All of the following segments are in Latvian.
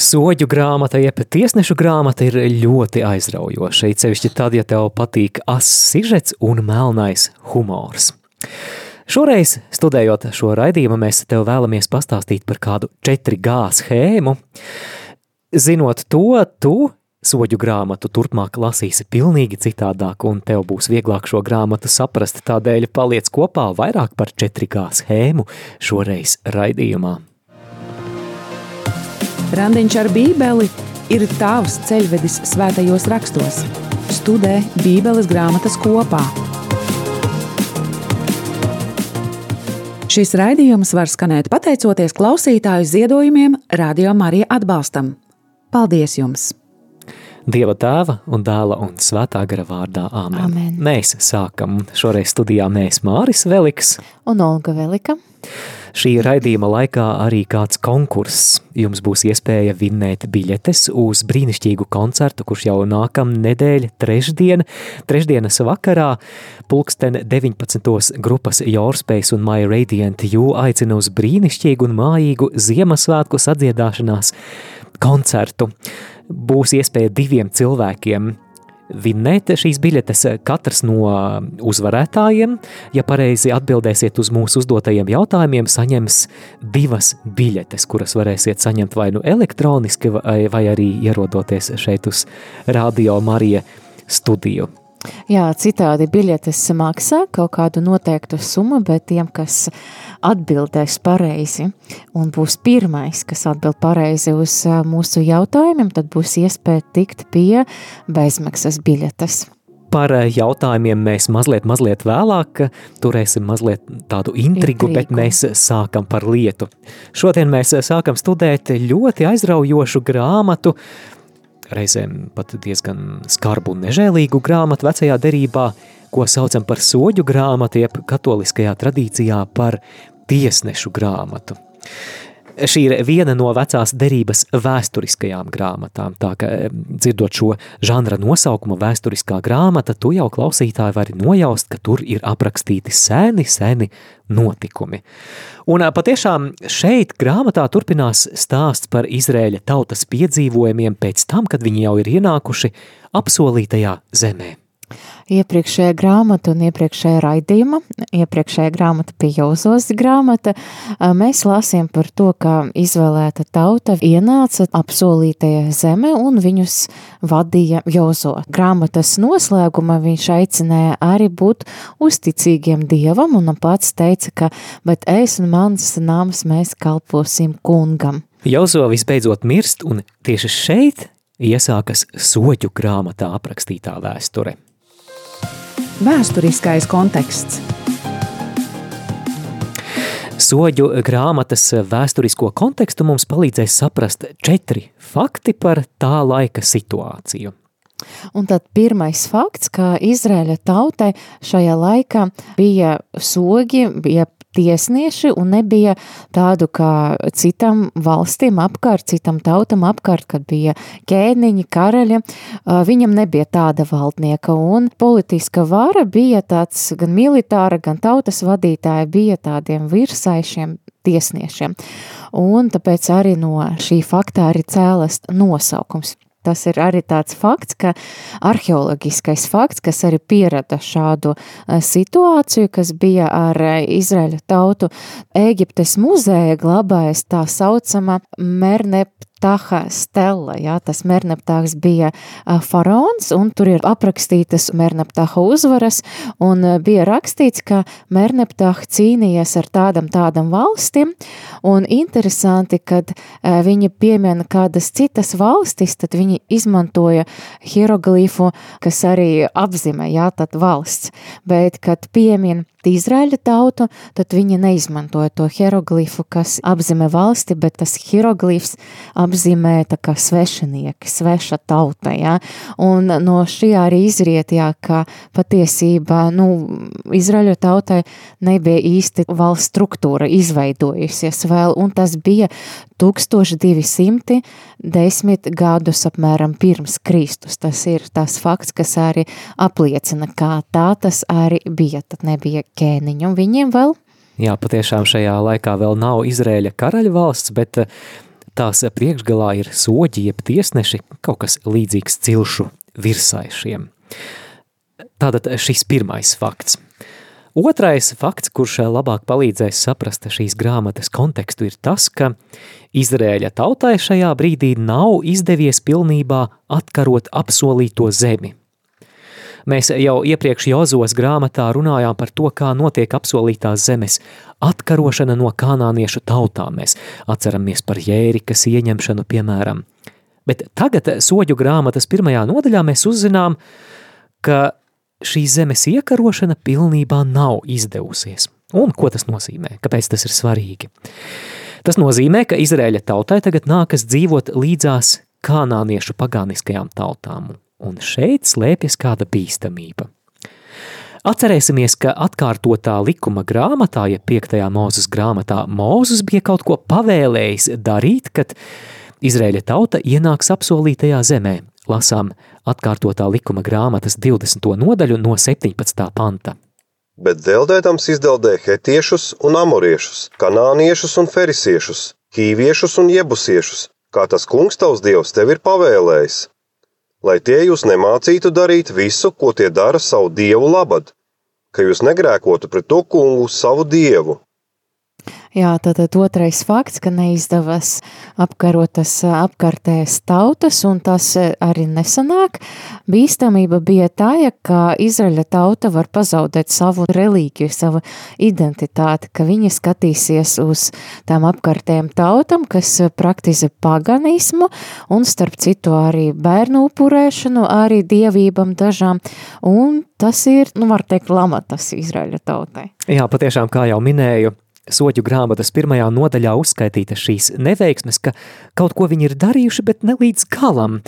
Soģu grāmata, jeb tiesnešu grāmata ir ļoti aizraujoša, sevišķi tad, ja tev patīk ass sižets un melnais humors. Šoreiz, studējot šo raidījumu, mēs tev vēlamies pastāstīt par kādu 4G schēmu. Zinot to, tu soģu grāmatu turpmāk lasīsi pilnīgi citādāk, un tev būs vieglāk šo grāmatu saprast. Tādēļ paliec kopā vairāk par 4G schēmu šoreiz raidījumā. Randiņš ar bībeli ir tavs ceļvedis svētajos rakstos. Studē Bībeles grāmatas kopā. Šis raidījums var skanēt pateicoties klausītāju ziedojumiem, Radio Marija atbalstam. Paldies jums! Dieva tēva un dēla un svētā gara vārdā Āmen. Amen. Mēs sākam šoreiz studijā mēs Māris Veliks. Un Olga Velika. Šī raidījuma laikā arī kāds konkurss. Jums būs iespēja vinnēt biļetes uz brīnišķīgu koncertu, kurš jau nākam nedēļa trešdien, trešdienas vakarā, pulksten 19. grupas Yourspējas un My Radiant You aicina uz brīnišķīgu un mājīgu Ziemassvētku sadziedāšanās koncertu. Būs iespēja diviem cilvēkiem vinnēt šīs biļetes katrs no uzvarētājiem. Ja pareizi atbildēsiet uz mūsu uzdotajiem jautājumiem, saņems divas biļetes, kuras varēsiet saņemt vai nu elektroniski, vai, vai arī ierodoties šeit uz Radio Marija studiju. Jā, citādi biļetes maksā kaut kādu noteiktu summu, bet tiem, kas atbildēs pareizi un būs pirmais, kas atbild pareizi uz mūsu jautājumiem, tad būs iespēja tikt pie bezmaksas biļetes. Par jautājumiem mēs mazliet, mazliet vēlāk turēsim mazliet tādu intrigu, intrigu, bet mēs sākam par lietu. Šodien mēs sākam studēt ļoti aizraujošu grāmatu, reizēm pat diezgan skarbu un nežēlīgu grāmatu vecajā derībā, ko saucam par soģu grāmatu, jeb katoliskajā tradīcijā par tiesnešu grāmatu. Šī ir viena no vecās derības vēsturiskajām grāmatām, tā ka dzirdot šo žanra nosaukumu vēsturiskā grāmata, tu jau klausītāji vari nojaust, ka tur ir aprakstīti seni, seni notikumi. Un patiešām šeit grāmatā turpinās stāsts par Izrēļa tautas piedzīvojumiem pēc tam, kad viņi jau ir ienākuši apsolītajā zemē. Iepriekšējā grāmata un iepriekšējā raidījuma, iepriekšējā grāmata pie Jozos grāmata, mēs lasījām par to, kā izvēlēta tauta ienāca apsolītajā zeme un viņus vadīja Jozo. Grāmatas noslēguma viņš aicināja arī būt uzticīgiem Dievam un pats teica, ka, bet es un mans nams mēs kalposim kungam. Jozo visbeidzot mirst un tieši šeit iesākas soķu grāmatā aprakstītā vēsture. Vēsturiskais konteksts. Soģu grāmatas vēsturisko kontekstu mums palīdzēs saprast četri fakti par tā laika situāciju. Un tad pirmais fakts, ka Izraēļa tautai šajā laikā bija sogi, bija tiesnieši un nebija tādu kā citam valstīm apkārt, citam tautam apkārt, kad bija ķēniņi, karaļi, viņam nebija tāda valdnieka un politiska vara bija tāds gan militāra, gan tautas vadītāja bija tādiem virsaišiem tiesniešiem. Un tāpēc arī no šī faktā arī cēlas nosaukums Tas ir arī tāds fakts, ka arheoloģiskais fakts, kas arī pierada šādu eh, situāciju, kas bija ar eh, Izraēļa tautu Ēģiptes muzeja glabājas tā saucama Mernep Taha stela, jā, tas Merneptāks bija faraons, un tur ir aprakstītas Merneptāha uzvaras, un bija rakstīts, ka Merneptāha cīnījies ar tādam tādam valstim, un interesanti, kad viņi piemina kādas citas valstis, tad viņi izmantoja hieroglifu, kas arī apzīmē, jā, tad valsts, bet, kad piemin Izraēļa tautu, tad viņi neizmantoja to hieroglifu, kas apzīmē valsti, bet tas hieroglifs apzīmē tā kā svešinieki, sveša tauta, ja? un no šī arī izriet, jā, ka patiesībā, nu, Izraēļa tautai nebija īsti valsts struktūra izveidojusies vēl, un tas bija 1210 gadus apmēram pirms Kristus. Tas ir tas fakts, kas arī apliecina, kā tā tas arī bija, tad nebija ķēniņu, un viņiem vēl Jā, patiešām šajā laikā vēl nav Izrēļa karaļa valsts, bet tās priekšgalā ir soģi, jeb tiesneši, kaut kas līdzīgs cilšu virsaišiem. Tātad šis pirmais fakts. Otrais fakts, kurš labāk palīdzēs saprast šīs grāmatas kontekstu, ir tas, ka Izrēļa tautai šajā brīdī nav izdevies pilnībā atkarot apsolīto zemi. Mēs jau iepriekš Jozos grāmatā runājām par to, kā notiek apsolītās zemes atkarošana no kanāniešu tautām. Mēs atceramies par jērikas ieņemšanu, piemēram. Bet tagad soģu grāmatas pirmajā nodaļā mēs uzzinām, ka šī zemes iekarošana pilnībā nav izdevusies. Un ko tas nozīmē? Kāpēc tas ir svarīgi? Tas nozīmē, ka Izraēļa tautai tagad nākas dzīvot līdzās kanāniešu pagāniskajām tautām, un šeit slēpjas kāda bīstamība. Atcerēsimies, ka atkārtotā likuma grāmatā, ja 5. mūzes grāmatā, Mūzes bija kaut ko pavēlējis darīt, kad Izraēļa tauta ienāks apsolītajā zemē. Lasām atkārtotā likuma grāmatas 20. nodaļu no 17. panta. Bet dēldētams izdeldē hetiešus un amoriešus, kanāniešus un ferisiešus, hīviešus un jebusiešus, kā tas kungs tavs dievs tev ir pavēlējis lai tie jūs nemācītu darīt visu, ko tie dara savu dievu labad, ka jūs negrēkotu pret to kungu savu dievu. Jā, tātad otrais fakts, ka neizdevās apkarot tas apkārtējas tautas, un tas arī nesanāk. Bīstamība bija tā, ka Izraļa tauta var pazaudēt savu relīģiju, savu identitāti, ka viņi skatīsies uz tām apkārtējām tautam, kas praktizē paganismu, un starp citu arī bērnu upurēšanu, arī dievībam dažām, un tas ir, nu var teikt, lamatas Izraļa tautai. Jā, patiešām, kā jau minēju, soģu grāmatas pirmajā nodaļā uzskaitītas šīs neveiksmes, ka kaut ko viņi ir darījuši, bet ne līdz galam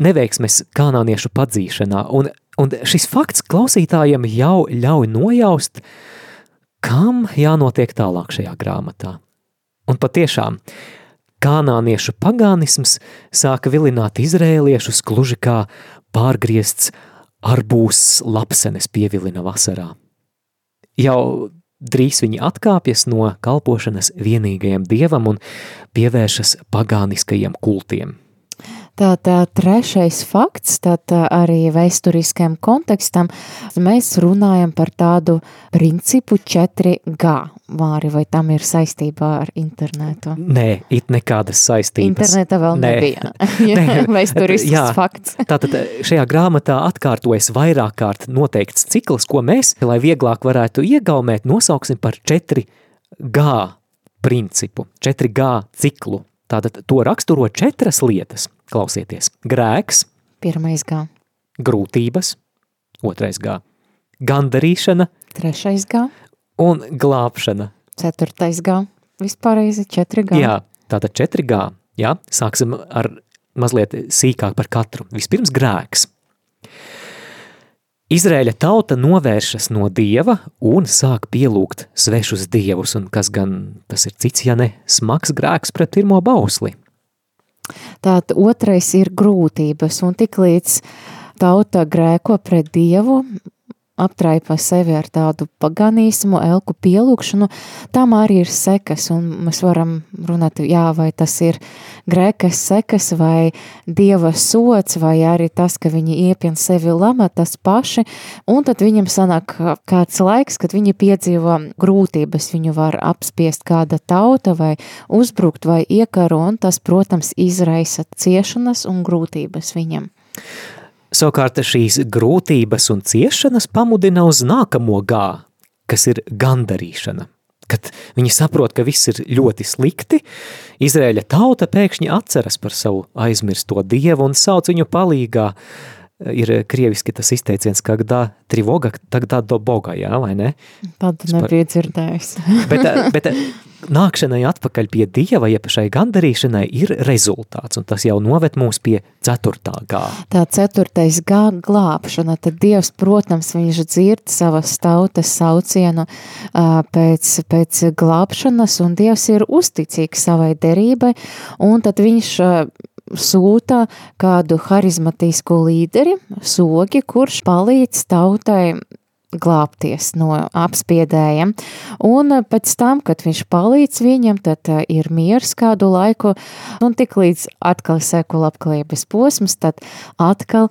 neveiksmes kanāniešu padzīšanā. Un, un šis fakts klausītājiem jau ļauj nojaust, kam jānotiek tālāk šajā grāmatā. Un patiešām, kanāniešu pagānisms sāka vilināt izrēliešus gluži kā pārgriezts arbūs lapsenes pievilina vasarā. Jau Drīz viņi atkāpjas no kalpošanas vienīgajam dievam un pievēršas pagāniskajiem kultiem. Tātad trešais fakts, tātad arī vēsturiskajam kontekstam, mēs runājam par tādu principu 4G. Vāri, vai tam ir saistībā ar internetu? Nē, it nekādas saistības. Interneta vēl Nē. nebija. Nē. Vēsturisks Jā, fakts. tātad šajā grāmatā atkārtojas vairāk kārt noteikts cikls, ko mēs, lai vieglāk varētu iegaumēt, nosauksim par 4G principu, 4G ciklu. Tātad to raksturo četras lietas. Klausieties, grēks. Pirmais gā. Grūtības. Otrais gā. Gandarīšana. Trešais gā. Un glābšana. Ceturtais gā. Vispārreizi četri gā. Jā, tātad četri gā. Jā, sāksim ar mazliet sīkāk par katru. Vispirms grēks. Izrēļa tauta novēršas no dieva un sāk pielūgt svešus dievus, un kas gan tas ir cits, ja ne smags grēks pret pirmo bausli. Tātad otrais ir grūtības, un tik līdz tauta grēko pret dievu, aptraipa sevi ar tādu paganismu, elku pielūkšanu, tam arī ir sekas, un mēs varam runāt, jā, vai tas ir grēkas sekas, vai dieva sots, vai arī tas, ka viņi iepien sevi lama, tas paši, un tad viņam sanāk kāds laiks, kad viņi piedzīvo grūtības, viņu var apspiest kāda tauta, vai uzbrukt, vai iekaro, un tas, protams, izraisa ciešanas un grūtības viņam. Savukārt šīs grūtības un ciešanas pamudina uz nākamo gā, kas ir gandarīšana. Kad viņi saprot, ka viss ir ļoti slikti, Izrēļa tauta pēkšņi atceras par savu aizmirsto dievu un sauc viņu palīgā. Ir krieviski tas izteiciens, gdā trivoga, tagad do boga, jā, vai ne? Tādu nebija dzirdējis. bet, bet nākšanai atpakaļ pie Dieva, jeb šai gandarīšanai ir rezultāts, un tas jau noved mūs pie ceturtā gā. Tā ceturtais gā glābšana, tad Dievs, protams, viņš dzird savas tautas saucienu pēc, pēc glābšanas, un Dievs ir uzticīgs savai derībai, un tad viņš sūta kādu harizmatisku līderi, sogi, kurš palīdz tautai glābties no apspiedējiem. Un pēc tam, kad viņš palīdz viņam, tad ir miers kādu laiku, un tik līdz atkal seko labklājības posms, tad atkal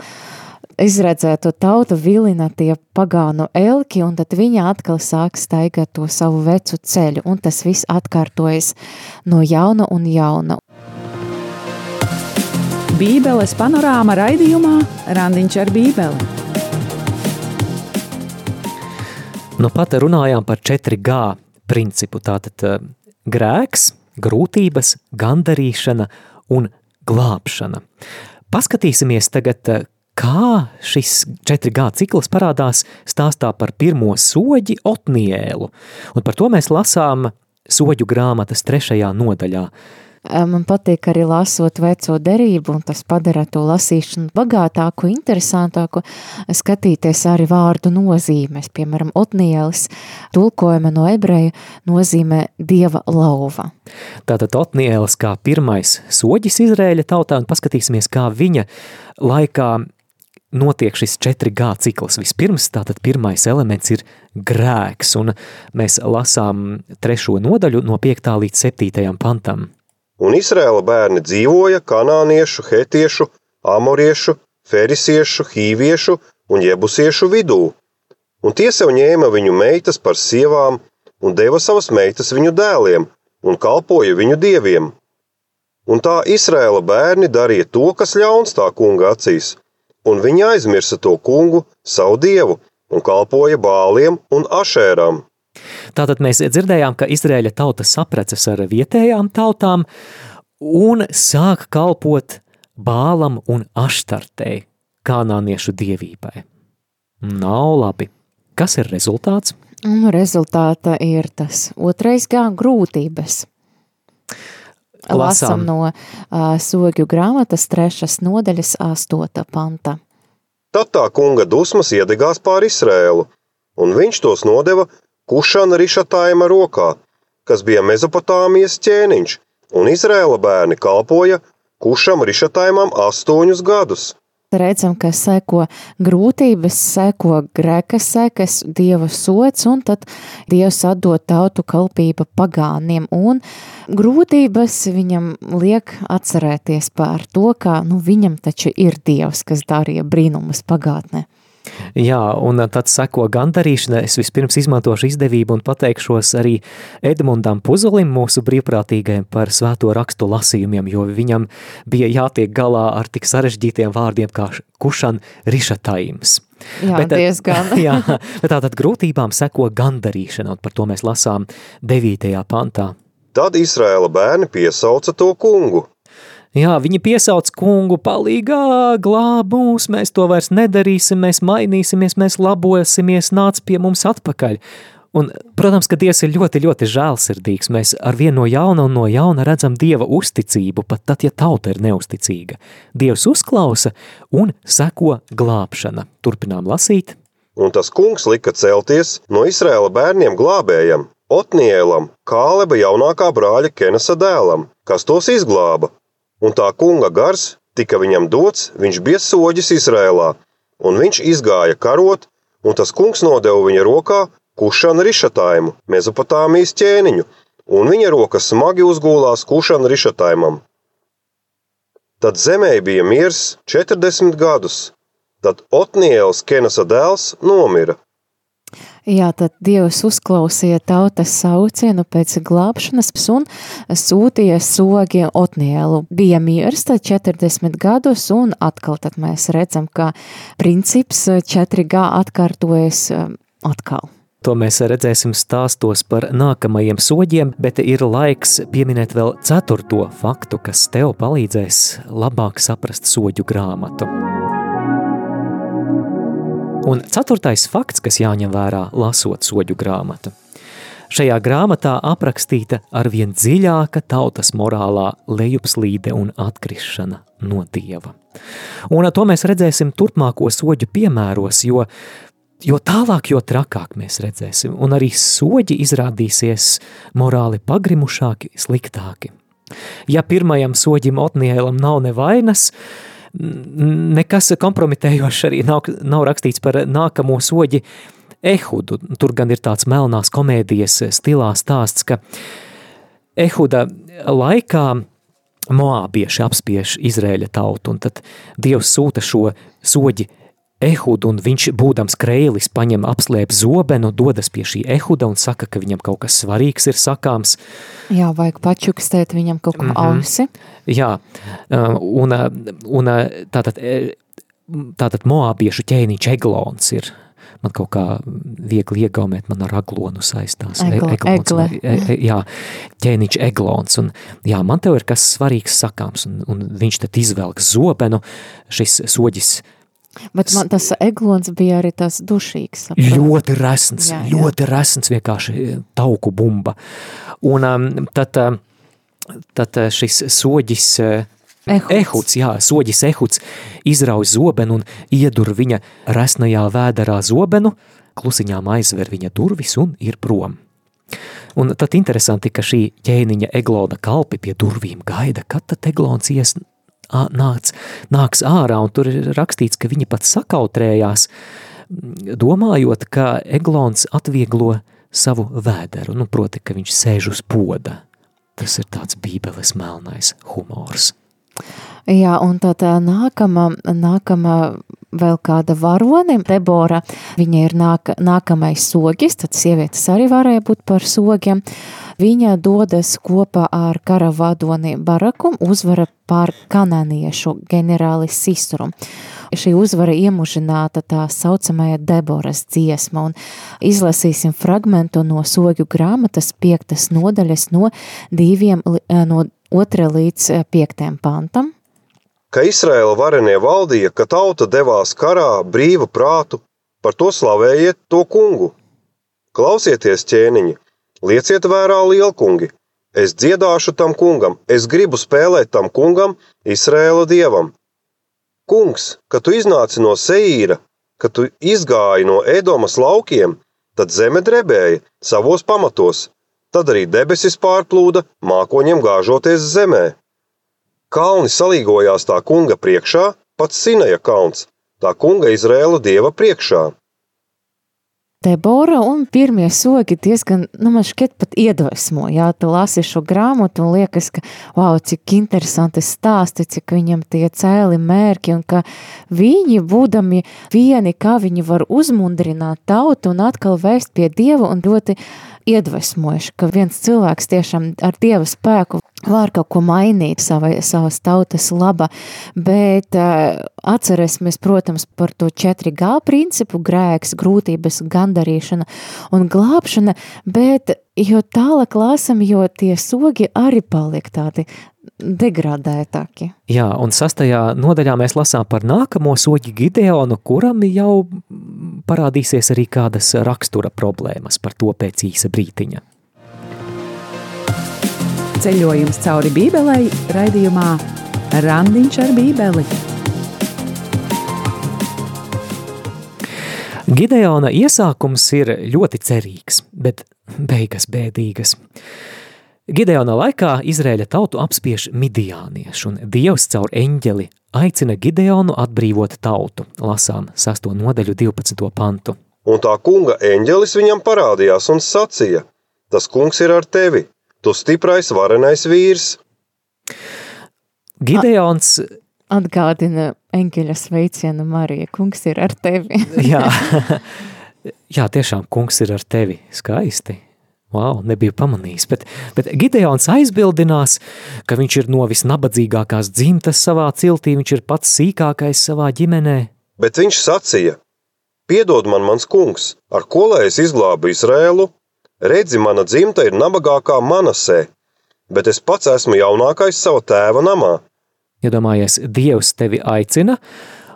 izredzēto tautu vilina tie pagānu elki, un tad viņa atkal sāk staigāt to savu vecu ceļu, un tas viss atkārtojas no jauna un jauna. Bībeles panorāma raidījumā Randiņš ar bībeli. Nu pat runājām par 4G principu, tātad uh, grēks, grūtības, gandarīšana un glābšana. Paskatīsimies tagad, uh, kā šis 4G cikls parādās stāstā par pirmo soģi Otnielu, un par to mēs lasām soģu grāmatas trešajā nodaļā – Man patīk arī lasot veco derību, un tas padara to lasīšanu bagātāku, interesantāku, skatīties arī vārdu nozīmes. Piemēram, Otnielis tulkojuma no ebreju nozīmē dieva lauva. Tātad Otnielis kā pirmais soģis Izrēļa tautā, un paskatīsimies, kā viņa laikā notiek šis 4G cikls. Vispirms tātad pirmais elements ir grēks, un mēs lasām trešo nodaļu no 5. līdz 7. pantam un Izraēla bērni dzīvoja kanāniešu, hetiešu, amoriešu, ferisiešu, hīviešu un jebusiešu vidū, un tie sev ņēma viņu meitas par sievām un deva savas meitas viņu dēliem un kalpoja viņu dieviem. Un tā Izraēla bērni darīja to, kas ļauns tā kunga acīs, un viņi aizmirsa to kungu, savu dievu, un kalpoja bāliem un ašērām. Tātad mēs dzirdējām, ka Izrēļa tauta sapreces ar vietējām tautām un sāk kalpot bālam un aštartei, kanāniešu dievībai. Nav labi. Kas ir rezultāts? Un rezultāta ir tas otrais gan grūtības. Lasam, Lasam no uh, sogju grāmatas trešas nodaļas astota panta. Tad tā kunga dusmas iedegās pār Izrēlu, un viņš tos nodeva Kušana Rišatājuma rokā, kas bija Mezopotāmijas ķēniņš, un Izrēla bērni kalpoja Kušam Rišatājumam astoņus gadus. Redzam, ka seko grūtības, seko grēkas sekas, dieva sots, un tad dievs atdod tautu kalpība pagāniem, un grūtības viņam liek atcerēties par to, ka nu, viņam taču ir dievs, kas darīja brīnumus pagātnē. Jā, un tad seko gandarīšana. Es vispirms izmantošu izdevību un pateikšos arī Edmundam Puzulim, mūsu brīvprātīgajam par svēto rakstu lasījumiem, jo viņam bija jātiek galā ar tik sarežģītiem vārdiem kā kušan rišataims. Jā, bet, diezgan. jā, bet tātad grūtībām seko gandarīšana, un par to mēs lasām 9. pantā. Tad Izraēla bērni piesauca to kungu, Jā, viņi piesauc kungu palīgā, glāb mūs, mēs to vairs nedarīsim, mēs mainīsimies, mēs labosimies, nāc pie mums atpakaļ. Un, protams, ka Dievs ir ļoti, ļoti žēlsirdīgs. Mēs ar vienu no jauna un no jauna redzam Dieva uzticību, pat tad, ja tauta ir neusticīga. Dievs uzklausa un seko glābšana. Turpinām lasīt. Un tas kungs lika celties no Izraēla bērniem glābējam, Otnielam, Kāleba jaunākā brāļa Kenasa dēlam, kas tos izglāba, un tā kunga gars tika viņam dots, viņš bija soģis Izrēlā, un viņš izgāja karot, un tas kungs nodeva viņa rokā kušana rišatājumu, Mezopotāmijas ķēniņu, un viņa rokas smagi uzgūlās kušana rišatājumam. Tad zemē bija miers 40 gadus, tad Otniels Kenasa dēls nomira, Jā, tad Dievs uzklausīja tautas saucienu pēc glābšanas un sūtīja sogi Otnielu. Bija miers tad 40 gadus un atkal tad mēs redzam, ka princips 4G atkārtojas um, atkal. To mēs redzēsim stāstos par nākamajiem soģiem, bet ir laiks pieminēt vēl ceturto faktu, kas tev palīdzēs labāk saprast soģu grāmatu. Un ceturtais fakts, kas jāņem vērā lasot soļu grāmatu. Šajā grāmatā aprakstīta arvien dziļāka tautas morālā lejupslīde un atkrišana no Dieva. Un to mēs redzēsim turpmāko soļu piemēros, jo, jo tālāk, jo trakāk mēs redzēsim, un arī soļi izrādīsies morāli pagrimušāki, sliktāki. Ja pirmajam soģim Otnielam nav nevainas, nekas kompromitējošs arī nav, nav rakstīts par nākamo soģi Ehudu. Tur gan ir tāds melnās komēdijas stilā stāsts, ka Ehuda laikā Moābieši apspiež Izrēļa tautu, un tad Dievs sūta šo soģi Ehudu, un viņš, būdams krēlis, paņem apslēp zobenu, dodas pie šī Ehuda un saka, ka viņam kaut kas svarīgs ir sakāms. Jā, vajag pačukstēt viņam kaut ko mm -hmm. ausi. Jā, un, un tātad, tātad Moābiešu ķēniņš Eglons ir man kaut kā viegli iegaumēt, man ar aglonu saistās. Egla, eglons, egle. E, e, jā, ķēniņš eglons, un jā, man tev ir kas svarīgs sakāms, un, un viņš tad izvelk zobenu, šis soģis, Bet man tas eglons bija arī tas dušīgs. Saprot. Ļoti resns, jā, jā. ļoti resns vienkārši e, tauku bumba. Un um, tad, tad šis soģis Ehuds. Ehuds, jā, soģis Ehuds izrauj zobenu un iedur viņa resnajā vēderā zobenu, klusiņām aizver viņa durvis un ir prom. Un tad interesanti, ka šī ķēniņa Eglona kalpi pie durvīm gaida, kad tad Eglons ies nāc, nāks ārā, un tur ir rakstīts, ka viņi pat sakautrējās, domājot, ka Eglons atvieglo savu vēderu, nu proti, ka viņš sēž uz poda. Tas ir tāds bībeles melnais humors. Jā, un tad nākama, nākama vēl kāda varone, Debora, viņa ir nāk, nākamais sogis, tad sievietes arī varēja būt par sogiem. Viņa dodas kopā ar karavadoni Baraku, uzvara pār kanāniešu ģenerāli Sisturu. Šī uzvara iemužināta tā saucamajā Deboras dziesma, un izlasīsim fragmentu no sogju grāmatas piektas nodaļas no diviem, no otra līdz piektajam pantam. Ka Izraēla varenie valdīja, ka tauta devās karā brīvu prātu, par to slavējiet to kungu. Klausieties, ķēniņi, lieciet vērā lielkungi, es dziedāšu tam kungam, es gribu spēlēt tam kungam, Izraēla dievam. Kungs, kad tu iznāci no Seīra, kad tu izgāji no Edomas laukiem, tad zeme drebēja savos pamatos, tad arī debesis pārplūda, mākoņiem gāžoties zemē. Kalni salīgojās tā kunga priekšā, pats Sinaja kalns, tā kunga Izrēla dieva priekšā. Debora un pirmie sogi diezgan, nu, man šķiet pat iedvesmo, jā, tu lasi šo grāmatu un liekas, ka, wow, cik interesanti stāsti, cik viņam tie cēli mērķi un ka viņi, būdami vieni, kā viņi var uzmundrināt tautu un atkal vēst pie Dieva un ļoti iedvesmojuši, ka viens cilvēks tiešām ar Dieva spēku var kaut ko mainīt savai, savas tautas laba, bet uh, atcerēsimies, protams, par to 4G principu, grēks, grūtības, gandarīšana un glābšana, bet jo tālāk lāsam, jo tie sogi arī paliek tādi degradētāki. Jā, un sastajā nodaļā mēs lasām par nākamo soģi Gideonu, kuram jau parādīsies arī kādas rakstura problēmas par to pēc īsa brītiņa. Ceļojums cauri Bībelei raidījumā Randiņš ar Bībeli. Gideona iesākums ir ļoti cerīgs, bet beigas bēdīgas. Gideona laikā Izrēļa tautu apspiež midiānieši, un Dievs caur eņģeli aicina Gideonu atbrīvot tautu, lasām 6. nodaļu 12. pantu. Un tā kunga eņģelis viņam parādījās un sacīja, tas kungs ir ar tevi, tu stiprais varenais vīrs. Gideons atgādina eņģeļa sveicienu Marija, kungs ir ar tevi. jā, jā, tiešām kungs ir ar tevi, skaisti. Wow, nebiju pamanījis, bet, bet Gideons aizbildinās, ka viņš ir no visnabadzīgākās dzimtas savā ciltī, viņš ir pats sīkākais savā ģimenē. Bet viņš sacīja, piedod man mans kungs, ar ko lai es izglābu Izrēlu? Redzi, mana dzimta ir nabagākā manasē, bet es pats esmu jaunākais sava tēva namā. Iedomājies, Dievs tevi aicina,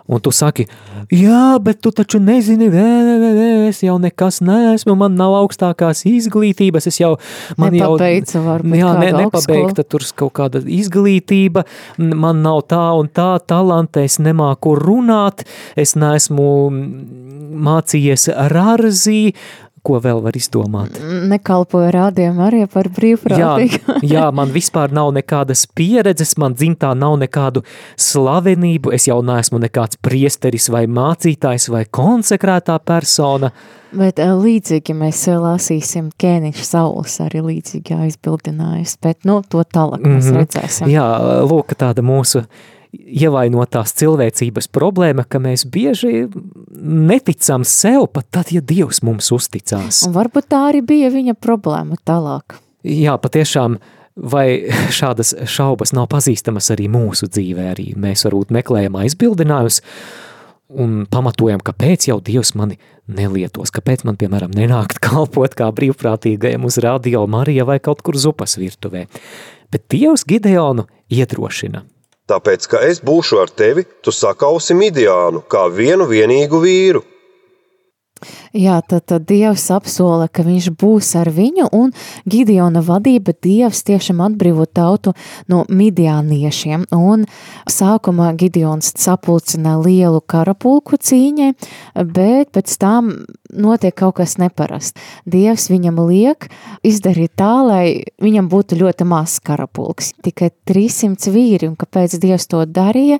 un tu saki, jā, bet tu taču nezini, vē, vē, vē, es jau nekas neesmu, man nav augstākās izglītības, es jau, man Nepabeidzu, jau, varbūt jā, ne, nepabeigta tur kaut kāda izglītība, man nav tā un tā talanta, es nemāku runāt, es neesmu mācījies rarzī, ko vēl var izdomāt? Nekalpoju rādiem arī par brīvprātīgu. Jā, jā, man vispār nav nekādas pieredzes, man dzimtā nav nekādu slavenību, es jau neesmu nekāds priesteris vai mācītājs vai konsekrētā persona. Bet eh, līdzīgi mēs lasīsim Kēniņš Sauls arī līdzīgi aizbildinājis, bet nu, to tālāk mēs mm -hmm. redzēsim. Jā, lūk, tāda mūsu ievainotās cilvēcības problēma, ka mēs bieži neticam sev pat tad, ja Dievs mums uzticās. Un varbūt tā arī bija viņa problēma tālāk. Jā, patiešām, vai šādas šaubas nav pazīstamas arī mūsu dzīvē, arī mēs varbūt meklējam aizbildinājumus un pamatojam, kāpēc jau Dievs mani nelietos, kāpēc man, piemēram, nenākt kalpot kā brīvprātīgajam uz radio Marija vai kaut kur zupas virtuvē. Bet Dievs Gideonu iedrošina – Tāpēc, ka es būšu ar tevi, tu sakausi Midiānu kā vienu vienīgu vīru. Jā, tad, tad Dievs apsola, ka viņš būs ar viņu, un Gideona vadība Dievs tiešām atbrīvo tautu no midiāniešiem, un sākumā Gideons sapulcina lielu karapulku cīņai, bet pēc tam notiek kaut kas neparasts. Dievs viņam liek izdarīt tā, lai viņam būtu ļoti maz karapulks, tikai 300 vīri, un kāpēc Dievs to darīja?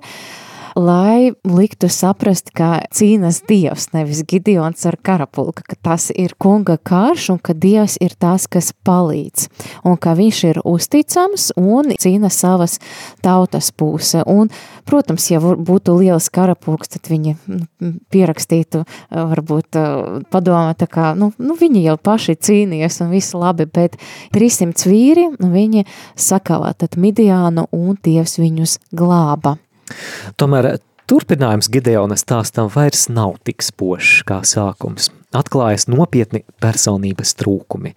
Lai liktu saprast, ka cīnas Dievs, nevis Gideons ar karapulka, ka tas ir kunga karš un ka Dievs ir tas, kas palīdz, un ka viņš ir uzticams un cīna savas tautas puse. Un, protams, ja būtu liels karapulks, tad viņi nu, pierakstītu, varbūt padomā, tā kā, nu, nu viņi jau paši cīnījies un viss labi, bet 300 vīri, viņi sakavā tad Midiānu un Dievs viņus glāba. Tomēr turpinājums Gideona stāstam vairs nav tik spošs kā sākums. Atklājas nopietni personības trūkumi.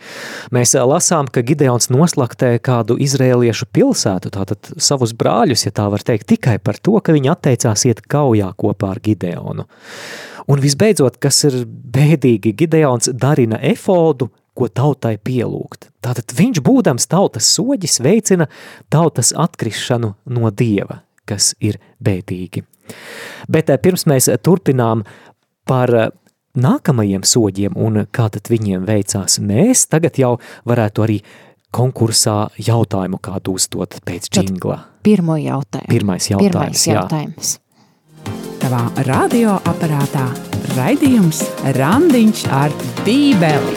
Mēs lasām, ka Gideons noslaktē kādu izrēliešu pilsētu, tātad savus brāļus, ja tā var teikt, tikai par to, ka viņi atteicās iet kaujā kopā ar Gideonu. Un visbeidzot, kas ir bēdīgi, Gideons darina efodu, ko tautai pielūgt. Tātad viņš, būdams tautas soģis, veicina tautas atkrišanu no dieva kas ir bēdīgi. Bet eh, pirms mēs turpinām par eh, nākamajiem soģiem un kā tad viņiem veicās, mēs tagad jau varētu arī konkursā jautājumu kādu uzdot pēc džingla. Pirmo jautājumu. Pirmais jautājums, Pirmais jautājums. Jā. Tavā radioaparātā raidījums Randiņš ar bībeli.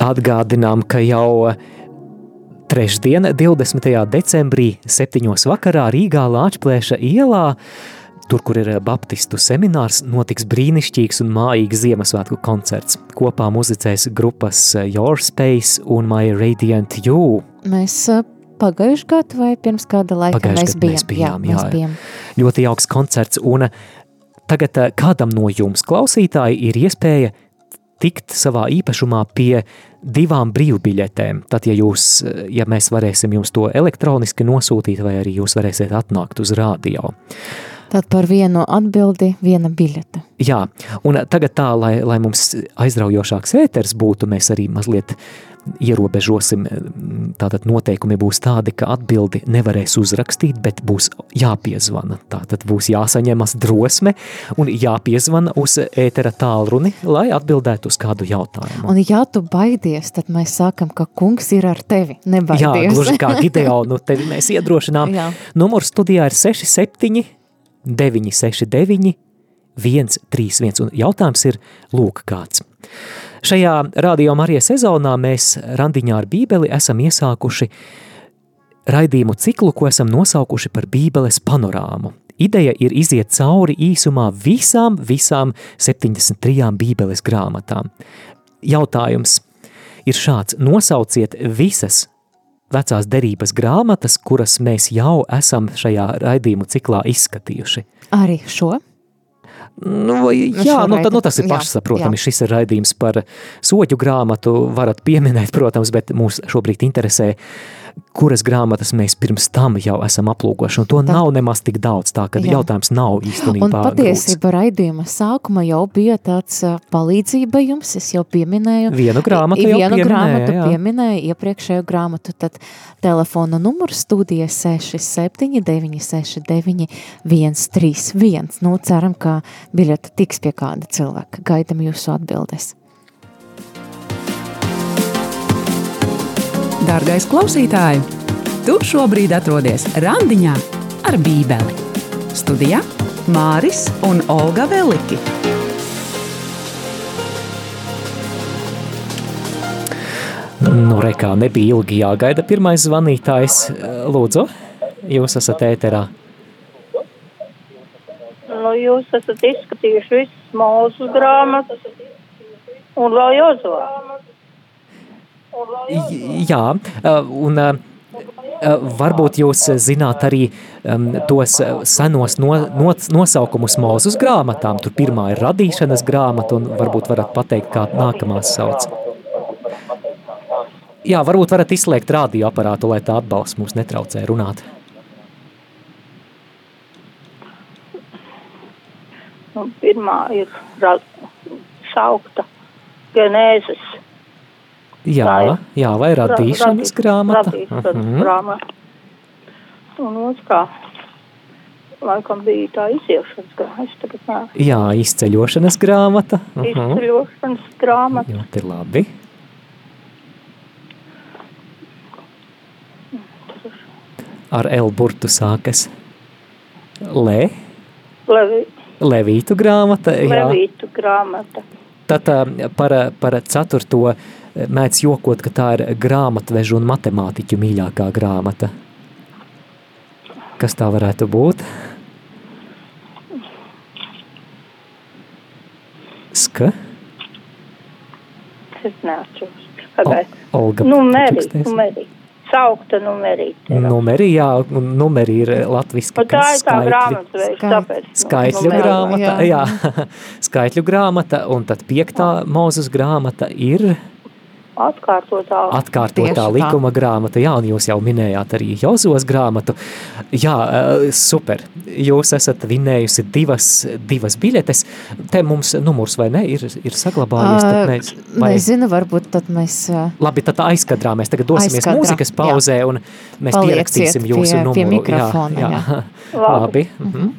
Atgādinām, ka jau Trešdien, 20. decembrī, 7. vakarā Rīgā Lāčplēša ielā, tur, kur ir baptistu seminārs, notiks brīnišķīgs un mājīgs Ziemassvētku koncerts. Kopā muzicēs grupas Your Space un My Radiant You. Mēs pagājuši gadu vai pirms kāda laika Pagājuši mēs bijām. Mēs bijām jā, jā, mēs bijām. Ļoti jauks koncerts un tagad kādam no jums klausītāji ir iespēja tikt savā īpašumā pie divām brīvbiļetēm. Tad, ja, jūs, ja mēs varēsim jums to elektroniski nosūtīt, vai arī jūs varēsiet atnākt uz rādio. Tad par vienu atbildi viena biļete. Jā, un tagad tā, lai, lai mums aizraujošāks ēters būtu, mēs arī mazliet ierobežosim, tātad noteikumi būs tādi, ka atbildi nevarēs uzrakstīt, bet būs jāpiezvana. Tātad būs jāsaņemas drosme un jāpiezvana uz ētera tālruni, lai atbildētu uz kādu jautājumu. Un ja tu baidies, tad mēs sākam, ka kungs ir ar tevi, nebaidies. Jā, gluži kā Gideonu, tevi mēs iedrošinām. Jā. Numurs studijā ir 67 969 131 un jautājums ir lūk kāds. Šajā Radio Marija sezonā mēs randiņā ar bībeli esam iesākuši raidījumu ciklu, ko esam nosaukuši par bībeles panorāmu. Ideja ir iziet cauri īsumā visām, visām 73 bībeles grāmatām. Jautājums ir šāds, nosauciet visas vecās derības grāmatas, kuras mēs jau esam šajā raidījumu ciklā izskatījuši. Arī šo? Nu, jā, nu, tad, nu, tas ir pašsaprotami. Šis ir raidījums par soļu grāmatu. Varat pieminēt, protams, bet mūs šobrīd interesē, kuras grāmatas mēs pirms tam jau esam aplūkojuši, un to tā. nav nemaz tik daudz, tā ka Jā. jautājums nav īstenībā Un patiesība grūts. raidījuma sākuma jau bija tāds palīdzība jums, es jau pieminēju. Vienu grāmatu jau vienu pieminēju, grāmatu jā. pieminēju, iepriekšējo grāmatu, tad telefona numurs studijas 67 969 131. Nu, ceram, ka biļeta tiks pie kāda cilvēka. Gaidam jūsu atbildes. Dārgais klausītāj, tu šobrīd atrodies randiņā ar Bībeli. Studijā Māris un Olga Veliki. Nu, rekā nebija ilgi jāgaida pirmais zvanītājs. Lūdzu, jūs esat ēterā. Nu, jūs esat izskatījuši visas mūsu grāmatas un vēl Jozovā. Jā, un varbūt jūs zināt arī um, tos senos no, no, nosaukumus mūzus grāmatām. Tur pirmā ir radīšanas grāmata, un varbūt varat pateikt, kā nākamās sauc. Jā, varbūt varat izslēgt radioaparātu, lai tā atbalsts mūs netraucē runāt. Nu, pirmā ir saukta Genēzes Jā, jā vai radīšanas grāmata. Radīšanas uh mhm. -huh. grāmata. Un otrs kā, laikam bija tā iziešanas grāmata. Jā, izceļošanas grāmata. Uh -huh. Izceļošanas grāmata. Ļoti labi. Ar L burtu sākas Le. Levi. Levītu grāmata. Levītu grāmata. Tad par, par ceturto mēdz jokot, ka tā ir grāmatvežu un matemātiķu mīļākā grāmata. Kas tā varētu būt? Ska? Es. Pagaid. Olga. Numeri, numeri. Saukta numerīte. Numeri, jā, numeri ir latviski. Un tā ir tā grāmata, tāpēc. Skaitļu grāmata, jā. jā. Skaitļu grāmata, un tad piektā mūzes grāmata ir atkārtotā, atkārtotā likuma grāmata. Jā, un jūs jau minējāt arī Jozos grāmatu. Jā, eh, super. Jūs esat vinējusi divas, divas biļetes. Te mums numurs vai ne ir, ir saglabājies. Tad mēs, vai... Nezinu, varbūt tad mēs... Labi, tad aizkadrā mēs tagad dosimies aizkadrā, mūzikas pauzē jā. un mēs Palieciet pierakstīsim jūsu pie, numuru. Pie mikrofona, jā. jā. jā. Labi. Mhm.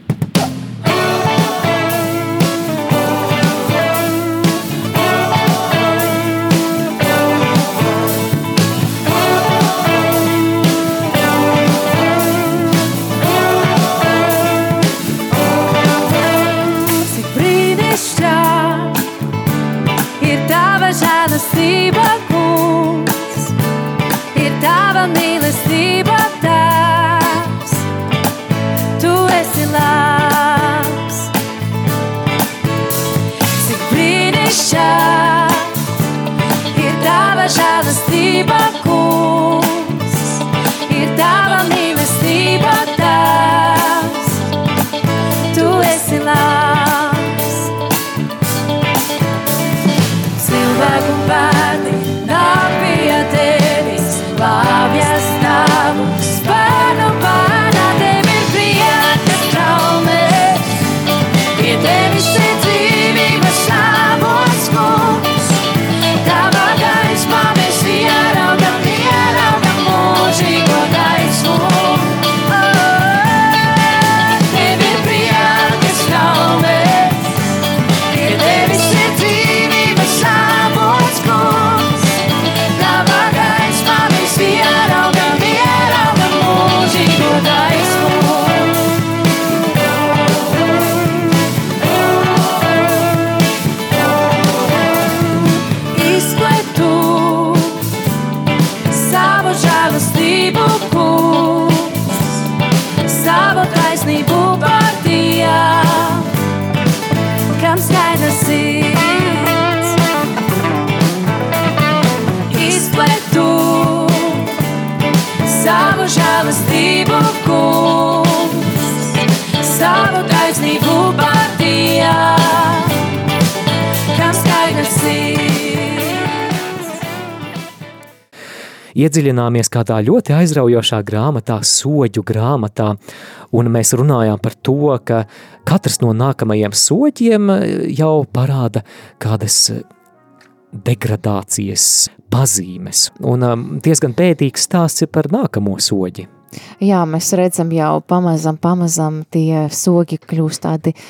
Iedziļināmies kādā ļoti aizraujošā grāmatā, soģu grāmatā, un mēs runājām par to, ka katrs no nākamajiem soģiem jau parāda kādas degradācijas pazīmes, un um, diezgan pētīgs stāsts ir par nākamo soģi. Jā, mēs redzam jau pamazam, pamazam tie sogi kļūst tādi uh,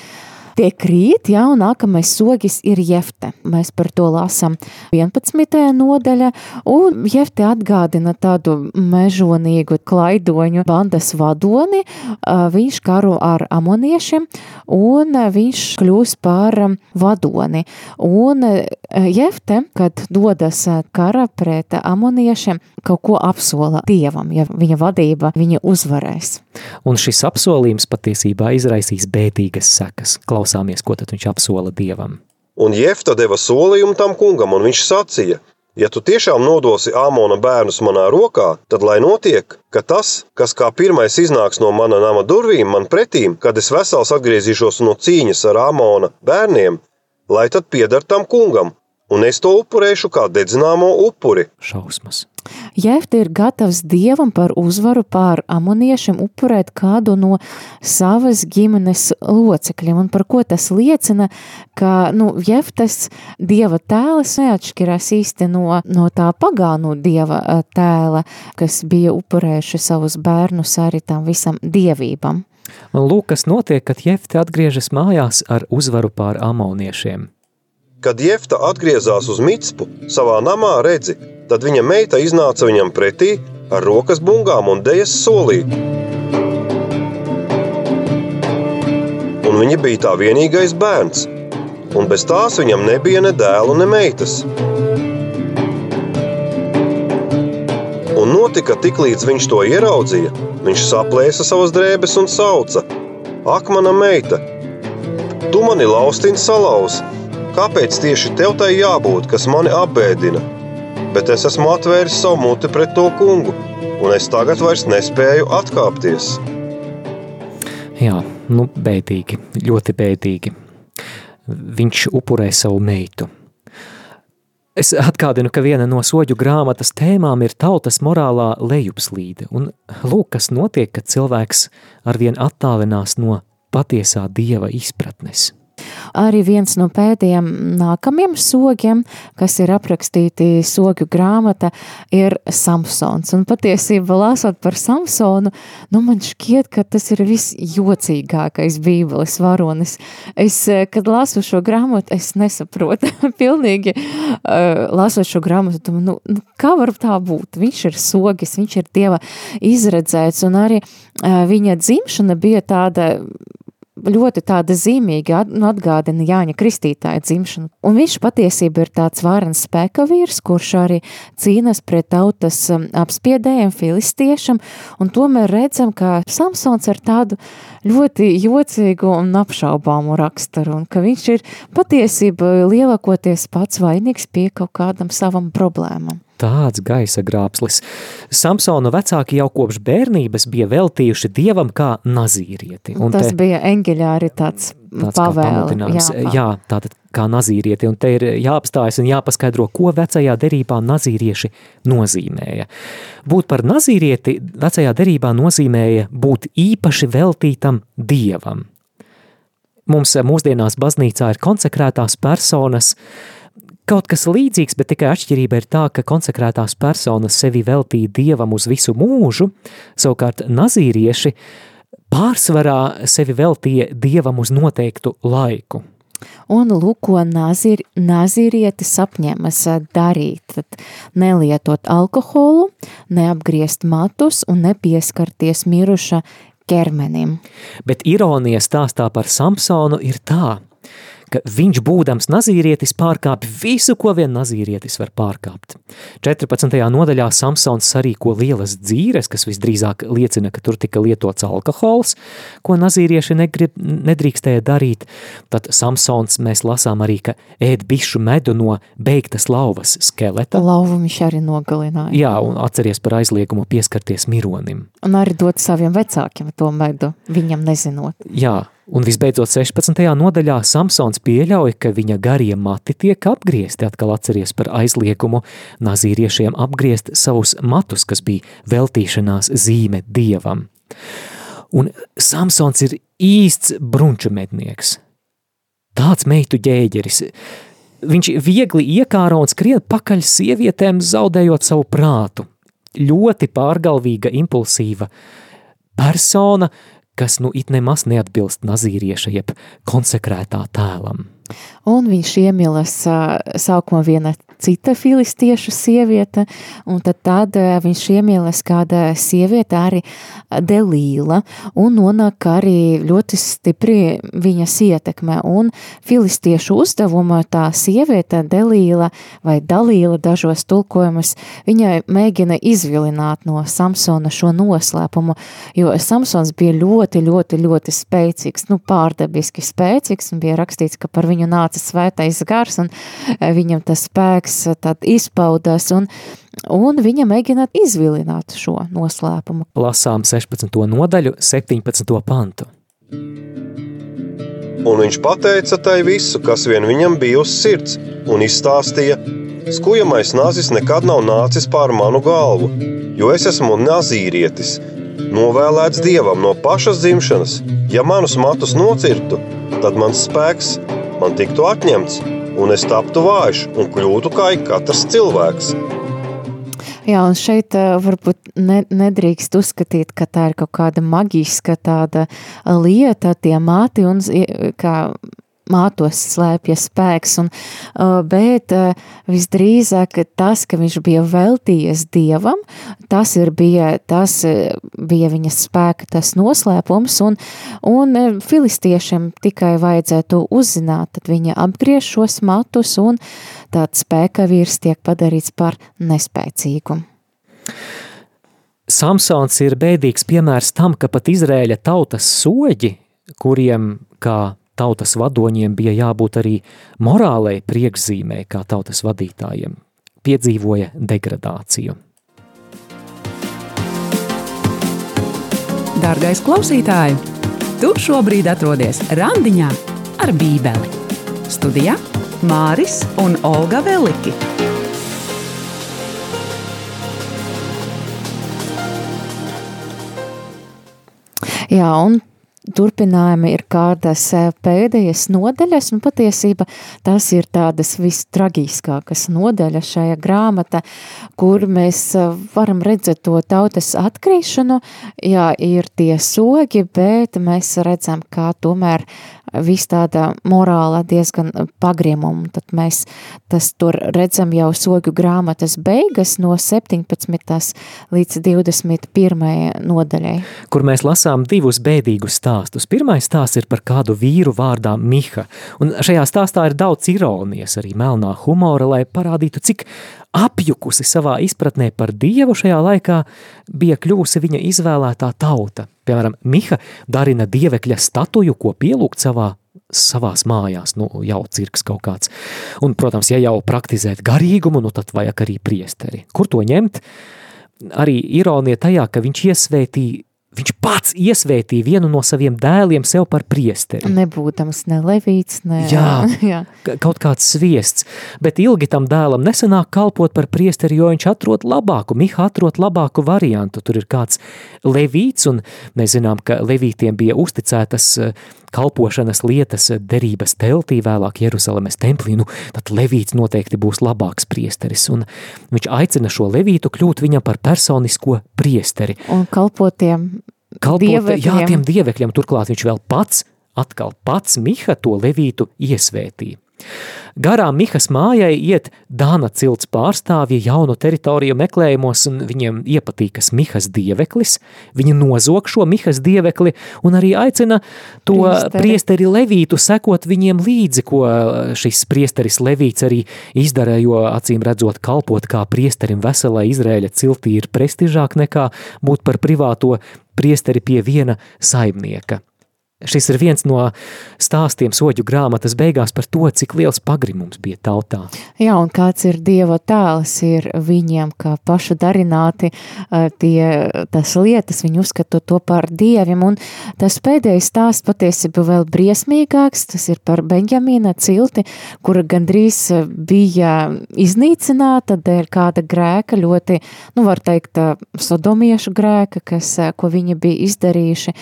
Tie krīt, jā, un nākamais sogis ir Jefte. Mēs par to lasām 11. nodaļa, un Jefte atgādina tādu mežonīgu klaidoņu bandas vadoni. Viņš karo ar amoniešiem, un viņš kļūs par vadoni. Un Jefte, kad dodas kara pret amoniešiem, kaut ko apsola Dievam, ja viņa vadība viņa uzvarēs. Un šis apsolījums patiesībā izraisīs bētīgas sekas. Klausāmies, ko tad viņš apsola Dievam. Un Jefta deva solījumu tam kungam, un viņš sacīja, ja tu tiešām nodosi Āmona bērnus manā rokā, tad lai notiek, ka tas, kas kā pirmais iznāks no mana nama durvīm man pretīm, kad es vesels atgriezīšos no cīņas ar Āmona bērniem, lai tad pieder tam kungam, un es to upurēšu kā dedzināmo upuri. Šausmas. Jefte ir gatavs dievam par uzvaru pār amoniešiem upurēt kādu no savas ģimenes locekļiem, un par ko tas liecina, ka, nu, Jeftes dieva tēls neatšķirās īsti no, no tā pagānu dieva tēla, kas bija upurējuši savus bērnus arī tam visam dievībam. Un lūk, kas notiek, kad Jefte atgriežas mājās ar uzvaru pār amoniešiem. Kad Jefta atgriezās uz Mitspu savā namā, redzi, tad viņa meita iznāca viņam pretī ar rokas bungām un dēļas solīti. Un viņa bija tā vienīgais bērns, un bez tās viņam nebija ne dēlu, ne meitas. Un notika tik līdz viņš to ieraudzīja, viņš saplēsa savas drēbes un sauca: Ak, mana meita, tu mani laustini salauzi! Kāpēc tieši tev tai jābūt, kas mani apbēdina? Bet es esmu atvēris savu muti pret to kungu, un es tagad vairs nespēju atkāpties. Jā, nu, bēdīgi, ļoti bēdīgi. Viņš upurē savu meitu. Es atgādinu, ka viena no soļu grāmatas tēmām ir tautas morālā lejupslīde, un lūk, kas notiek, kad cilvēks arvien attālinās no patiesā dieva izpratnes. Arī viens no pēdējiem nākamiem sogiem, kas ir aprakstīti sogju grāmata, ir Samsons. Un patiesībā, lasot par Samsonu, nu man šķiet, ka tas ir visjocīgākais bībeles varonis. Es, kad lasu šo grāmatu, es nesaprotu pilnīgi, uh, lasot šo grāmatu, domāju, nu, nu, kā var tā būt? Viņš ir sogis, viņš ir Dieva izredzēts, un arī uh, viņa dzimšana bija tāda ļoti tāda zīmīga nu, atgādina Jāņa Kristītāja dzimšanu. Un viņš patiesībā ir tāds vārens spēka vīrs, kurš arī cīnas pret tautas um, apspiedējiem filistiešam, un tomēr redzam, ka Samsons ar tādu ļoti jocīgu un apšaubāmu raksturu, un ka viņš ir patiesībā lielākoties pats vainīgs pie kaut kādam savam problēmam tāds gaisa grābslis. Samsona vecāki jau kopš bērnības bija veltījuši dievam kā nazīrieti. Un Tas te, bija eņģeļā arī tāds, tāds pavēle. Jā, tātad kā nazīrieti, un te ir jāapstājas un jāpaskaidro, ko vecajā derībā nazīrieši nozīmēja. Būt par nazīrieti vecajā derībā nozīmēja būt īpaši veltītam dievam. Mums mūsdienās baznīcā ir konsekrētās personas, uh, kaut kas līdzīgs, bet tikai atšķirība ir tā, ka konsekrētās personas sevi veltīja dievam uz visu mūžu, savukārt nazīrieši pārsvarā sevi veltīja dievam uz noteiktu laiku. Un lūk, ko nazir, nazirietis apņemas darīt. Tad nelietot alkoholu, neapgriezt matus un nepieskarties miruša ķermenim. Bet ironija stāstā par Samsonu ir tā, ka viņš būdams nazīrietis pārkāpj visu, ko vien nazīrietis var pārkāpt. 14. nodaļā Samsons sarīko lielas dzīres, kas visdrīzāk liecina, ka tur tika lietots alkohols, ko nazīrieši negrib, nedrīkstēja darīt. Tad Samsons mēs lasām arī, ka ēd bišu medu no beigtas lauvas skeleta. Lauvu viņš arī nogalināja. Jā, un atceries par aizliegumu pieskarties mironim. Un arī dot saviem vecākiem to medu, viņam nezinot. Jā, un visbeidzot 16. nodaļā Samsons pieļauj, ka viņa garie mati tiek apgriezti, atkal atceries par aizliegumu nazīriešiem apgriezt savus matus, kas bija veltīšanās zīme dievam. Un Samsons ir īsts brunču mednieks. Tāds meitu ģēģeris. Viņš viegli iekāra un skrien pakaļ sievietēm, zaudējot savu prātu ļoti pārgalvīga, impulsīva persona, kas nu it nemaz neatbilst nazīrieša jeb konsekrētā tēlam. Un viņš iemīlas sākumā viena cita filistiešu sieviete, un tad, tad viņš iemīlas kāda sieviete arī Delīla, un nonāk arī ļoti stipri viņas ietekme, un filistiešu uzdevuma tā sieviete Delīla vai Dalīla dažos tulkojumus, viņai mēģina izvilināt no Samsona šo noslēpumu, jo Samsons bija ļoti, ļoti, ļoti spēcīgs, nu pārdabiski spēcīgs, un bija rakstīts, ka par viņu nāca svētais gars, un viņam tas spēks spēks eh, tad izpaudās un, un viņa mēģina izvilināt šo noslēpumu. Lasām 16. nodaļu, 17. pantu. Un viņš pateica tai visu, kas vien viņam bija uz sirds, un izstāstīja, skujamais nazis nekad nav nācis pār manu galvu, jo es esmu nazīrietis, novēlēts dievam no pašas dzimšanas. Ja manus matus nocirtu, tad mans spēks man tiktu atņemts, un es taptu vājš un kļūtu kā katrs cilvēks. Jā, un šeit uh, varbūt ne, nedrīkst uzskatīt, ka tā ir kaut kāda maģiska tāda lieta, tie māti un kā mātos slēpjas spēks, un, bet visdrīzāk tas, ka viņš bija veltījies Dievam, tas ir bija, tas bija viņa spēka tas noslēpums, un, un filistiešiem tikai vajadzētu uzzināt, tad viņa apgriež šos matus, un tāds spēka vīrs tiek padarīts par nespēcīgu. Samsons ir bēdīgs piemērs tam, ka pat Izrēļa tautas soģi, kuriem, kā tautas vadoņiem bija jābūt arī morālai priekšzīmē, kā tautas vadītājiem, piedzīvoja degradāciju. Dārgais klausītāj, tu šobrīd atrodies randiņā ar bībeli. Studijā Māris un Olga Veliki. Jā, un turpinājumi ir kādas pēdējās nodaļas, un patiesība tas ir tādas vistraģiskākas nodaļas šajā grāmata, kur mēs eh, varam redzēt to tautas atkrīšanu, jā, ir tie sogi, bet mēs redzam, kā tomēr viss tāda morāla diezgan pagriemuma. Tad mēs tas tur redzam jau sogu grāmatas beigas no 17. līdz 21. nodaļai. Kur mēs lasām divus bēdīgus stāstus. Pirmais stāsts ir par kādu vīru vārdā Miha, un šajā stāstā ir daudz ironijas, arī melnā humora, lai parādītu, cik apjukusi savā izpratnē par Dievu šajā laikā bija kļūsi viņa izvēlētā tauta. Piemēram, Miha darina dievekļa statuju, ko pielūgt savā savās mājās, nu, jau cirks kaut kāds. Un, protams, ja jau praktizēt garīgumu, nu, tad vajag arī priesteri. Kur to ņemt? Arī ironija tajā, ka viņš iesvētīja Viņš pats iesvētīja vienu no saviem dēliem sev par priesteri. Nebūdams ne levīts, ne... Jā, jā. kaut kāds sviests, bet ilgi tam dēlam nesanāk kalpot par priesteri, jo viņš atrod labāku, Miha atrod labāku variantu. Tur ir kāds levīts, un mēs zinām, ka levītiem bija uzticētas uh, kalpošanas lietas derības teltī, vēlāk Jeruzalemes templī, nu, tad Levīts noteikti būs labāks priesteris. Un viņš aicina šo Levītu kļūt viņam par personisko priesteri. Un kalpotiem Kalpot, dievekļiem. Jā, tiem dievekļiem. Turklāt viņš vēl pats, atkal pats Miha to Levītu iesvētīja. Garām Mihas mājai iet Dāna cilts pārstāvji jaunu teritoriju meklējumos, un viņiem iepatīkas Mihas dieveklis. Viņi nozog šo Mihas dievekli un arī aicina to priesteri, priesteri Levītu sekot viņiem līdzi, ko šis priesteris Levīts arī izdara, jo acīm redzot kalpot kā priesterim veselai Izrēļa ciltī ir prestižāk nekā būt par privāto priesteri pie viena saimnieka. Šis ir viens no stāstiem soļu grāmatas beigās par to, cik liels pagrimums bija tautā. Jā, un kāds ir Dieva tēls, ir viņiem, kā pašu darināti tie, tas lietas, viņi uzskata to par dieviem, un tas pēdējais stāsts patiesībā vēl briesmīgāks, tas ir par Benjamīna cilti, kura gandrīz bija iznīcināta dēļ kāda grēka, ļoti, nu var teikt, sodomiešu grēka, kas, ko viņi bija izdarījuši,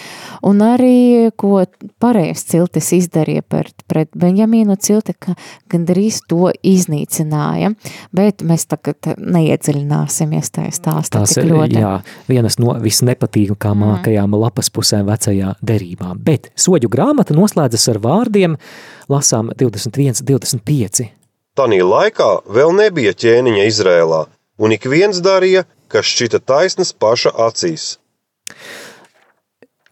un arī, ko ko pareizs ciltis izdarīja pret, pret Benjamīnu cilti, ka gandrīz to iznīcināja, bet mēs tagad neiedziļināsimies tajā stāstā Tās ir, ļoti. jā, vienas no visnepatīkamākajām mm. lapas pusēm vecajā derībā, bet soģu grāmata noslēdzas ar vārdiem, lasām 21, 25. Tanī laikā vēl nebija ķēniņa Izrēlā, un ik viens darīja, kas šķita taisnas paša acīs.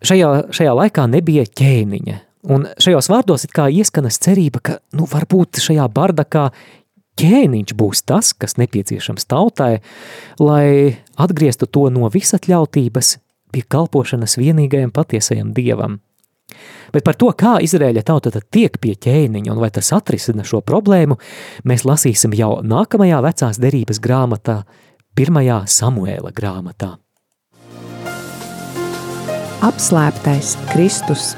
Šajā, šajā laikā nebija ķēniņa, un šajos vārdos it kā ieskanas cerība, ka, nu, varbūt šajā bardakā ķēniņš būs tas, kas nepieciešams tautai, lai atgrieztu to no visatļautības pie kalpošanas vienīgajam patiesajam dievam. Bet par to, kā Izraēļa tauta tiek pie ķēniņa un vai tas atrisina šo problēmu, mēs lasīsim jau nākamajā vecās derības grāmatā, pirmajā Samuēla grāmatā. Apslēptais Kristus.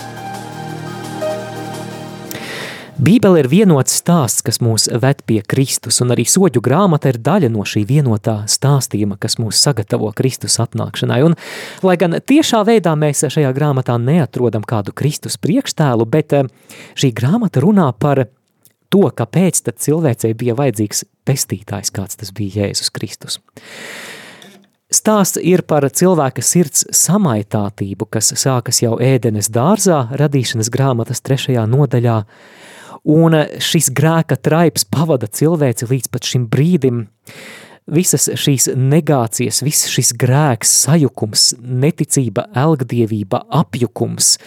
Bībele ir vienots stāsts, kas mūs ved pie Kristus, un arī soģu grāmata ir daļa no šī vienotā stāstījuma, kas mūs sagatavo Kristus atnākšanai. Un, lai gan tiešā veidā mēs šajā grāmatā neatrodam kādu Kristus priekštēlu, bet eh, šī grāmata runā par to, kāpēc tad cilvēcei bija vajadzīgs pestītājs, kāds tas bija Jēzus Kristus. Stāsts ir par cilvēka sirds samaitātību, kas sākas jau ēdenes dārzā, radīšanas grāmatas trešajā nodaļā, un šis grēka traips pavada cilvēci līdz pat šim brīdim, visas šīs negācijas, viss šis grēks, sajukums, neticība, elgdievība, apjukums,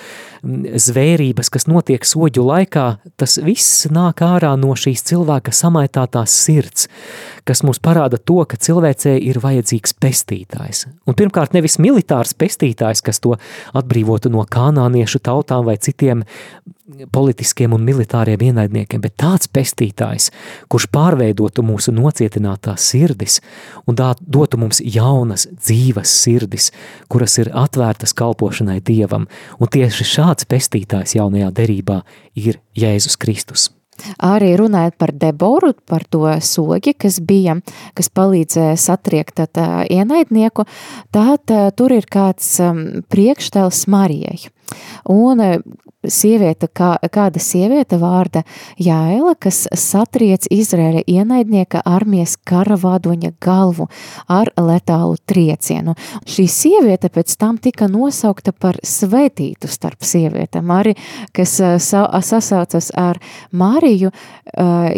zvērības, kas notiek soģu laikā, tas viss nāk ārā no šīs cilvēka samaitātās sirds, kas mums parāda to, ka cilvēcē ir vajadzīgs pestītājs. Un pirmkārt nevis militārs pestītājs, kas to atbrīvotu no kanāniešu tautām vai citiem politiskiem un militāriem ienaidniekiem, bet tāds pestītājs, kurš pārveidotu mūsu nocietinātās sirdis un tā dotu mums jaunas, dzīvas sirdis, kuras ir atvērtas kalpošanai Dievam. Un tieši šāds pestītājs jaunajā derībā ir Jēzus Kristus. Arī runājot par Deboru, par to sogi, kas bija, kas palīdzēja satriekt tā ienaidnieku, tad tur ir kāds priekštēls Marijai. Un sieviete, kā, kāda sieviete vārda? Jāela, kas satriec Izraēla ienaidnieka armijas karavādoņa galvu ar letālu triecienu. Šī sieviete pēc tam tika nosaukta par svētītu starp sievietēm, arī, kas sa, sasaucas ar Mariju,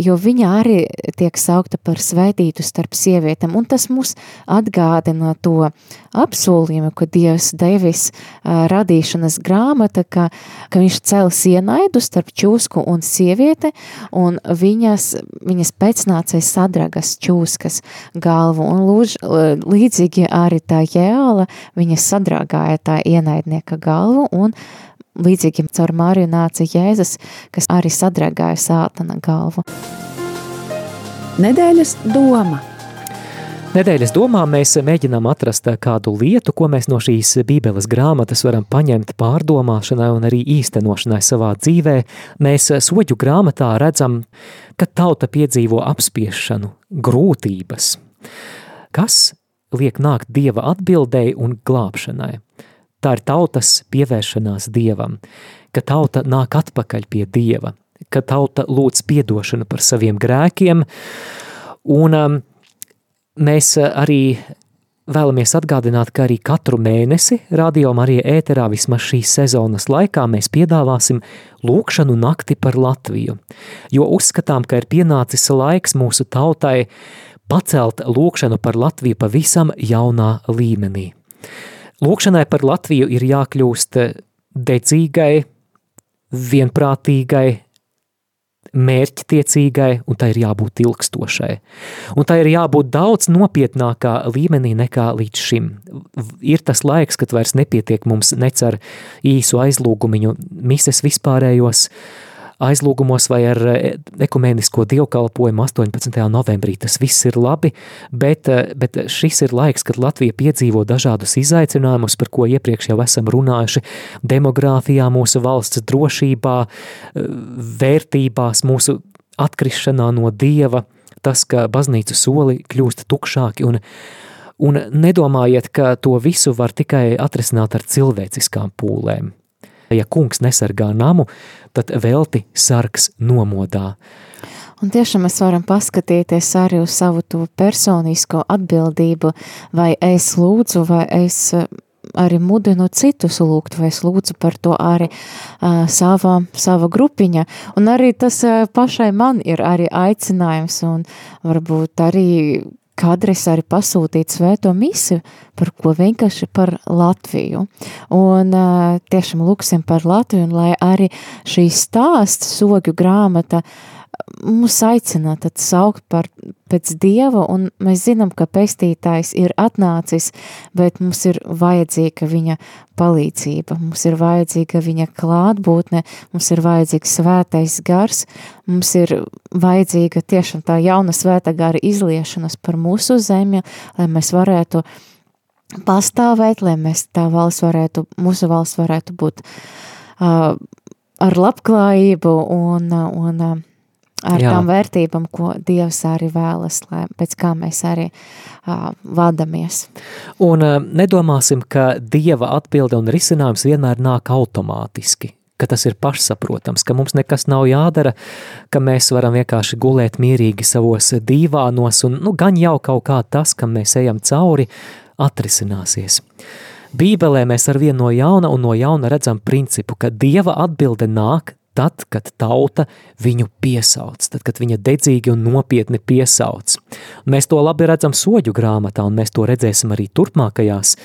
jo viņa arī tiek saukta par svētītu starp sievietēm, un tas mūs atgādina to apsolījumu, ko Dievs devis radīšanas grāmata, ka, ka viņš cels ienaidu starp čūsku un sievieti, un viņas, viņas pēcnācēs sadragas čūskas galvu, un lūdž, līdzīgi arī tā jēla, viņas sadragāja tā ienaidnieka galvu, un līdzīgi caur Māriju nāca Jēzus, kas arī sadragāja sātana galvu. Nedēļas doma – Nedēļas domā mēs mēģinām atrast kādu lietu, ko mēs no šīs bībeles grāmatas varam paņemt pārdomāšanai un arī īstenošanai savā dzīvē. Mēs soģu grāmatā redzam, ka tauta piedzīvo apspiešanu, grūtības, kas liek nākt Dieva atbildēji un glābšanai. Tā ir tautas pievēršanās Dievam, ka tauta nāk atpakaļ pie Dieva, ka tauta lūdz piedošanu par saviem grēkiem, un um, Mēs eh, arī vēlamies atgādināt, ka arī katru mēnesi Radio Marija ēterā vismaz šīs sezonas laikā mēs piedāvāsim lūkšanu nakti par Latviju, jo uzskatām, ka ir pienācis laiks mūsu tautai pacelt lūkšanu par Latviju pavisam jaunā līmenī. Lūkšanai par Latviju ir jākļūst dedzīgai, vienprātīgai, mērķtiecīgai, un tai ir jābūt ilgstošai. Un tai ir jābūt daudz nopietnākā līmenī nekā līdz šim. Ir tas laiks, kad vairs nepietiek mums nec ar īsu aizlūgumiņu mises vispārējos, uh, aizlūgumos vai ar eh, ekumenisko dievkalpojumu 18. novembrī. Tas viss ir labi, bet, eh, bet šis ir laiks, kad Latvija piedzīvo dažādus izaicinājumus, par ko iepriekš jau esam runājuši – demogrāfijā, mūsu valsts drošībā, eh, vērtībās, mūsu atkrišanā no Dieva, tas, ka baznīcu soli kļūst tukšāki un Un nedomājiet, ka to visu var tikai atrisināt ar cilvēciskām pūlēm. Ja kungs nesargā namu, tad velti sargs nomodā. Un tiešām mēs varam paskatīties arī uz savu to personisko atbildību, vai es lūdzu, vai es eh, arī mudinu citus lūgt, vai es lūdzu par to arī uh, sava, sava grupiņa. Un arī tas uh, pašai man ir arī aicinājums un varbūt arī kādreiz arī pasūtīt svēto misiju, par ko vienkārši par Latviju. Un uh, tiešām lūksim par Latviju, un lai arī šī stāsts, sogju grāmata, mūs aicina tad saukt par pēc Dieva, un mēs zinām, ka pestītājs ir atnācis, bet mums ir vajadzīga viņa palīdzība, mums ir vajadzīga viņa klātbūtne, mums ir vajadzīgs svētais gars, mums ir vajadzīga tiešām tā jauna svēta gara izliešanas par mūsu zemi, lai mēs varētu pastāvēt, lai mēs tā valsts varētu, mūsu valsts varētu būt uh, ar labklājību un, un uh, ar Jā. tām vērtībām, ko Dievs arī vēlas, lai pēc kā mēs arī uh, vadamies. Un uh, nedomāsim, ka Dieva atbilde un risinājums vienmēr nāk automātiski, ka tas ir pašsaprotams, ka mums nekas nav jādara, ka mēs varam vienkārši gulēt mierīgi savos dīvānos un nu, gan jau kaut kā tas, kam mēs ejam cauri, atrisināsies. Bībelē mēs ar vienu no jauna un no jauna redzam principu, ka Dieva atbilde nāk tad, kad tauta viņu piesauc, tad, kad viņa dedzīgi un nopietni piesauc. Mēs to labi redzam soļu grāmatā, un mēs to redzēsim arī turpmākajās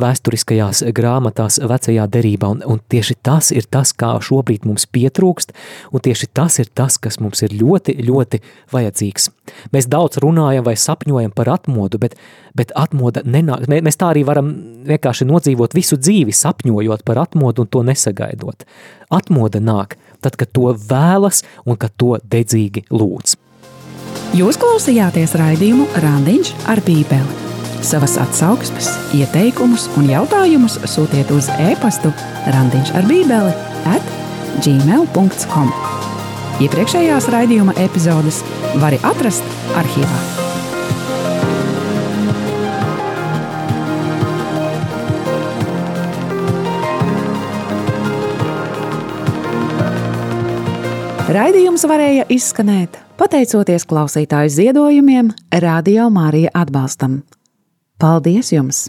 vēsturiskajās grāmatās vecajā derībā, un, un tieši tas ir tas, kā šobrīd mums pietrūkst, un tieši tas ir tas, kas mums ir ļoti, ļoti vajadzīgs. Mēs daudz runājam vai sapņojam par atmodu, bet, bet atmoda nenāk, mēs tā arī varam vienkārši nodzīvot visu dzīvi sapņojot par atmodu un to nesagaidot. Atmoda nāk tad, kad to vēlas un kad to dedzīgi lūdz. Jūs klausījāties raidījumu Randiņš ar Bībeli. Savas atsauksmes, ieteikumus un jautājumus sūtiet uz e-pastu Randiņš ar Bībeli at gmail.com. Iepriekšējās raidījuma epizodes var atrast arhīvā. Raidījums varēja izskanēt pateicoties klausītāju ziedojumiem, Radio Mārija atbalstam. Paldies jums!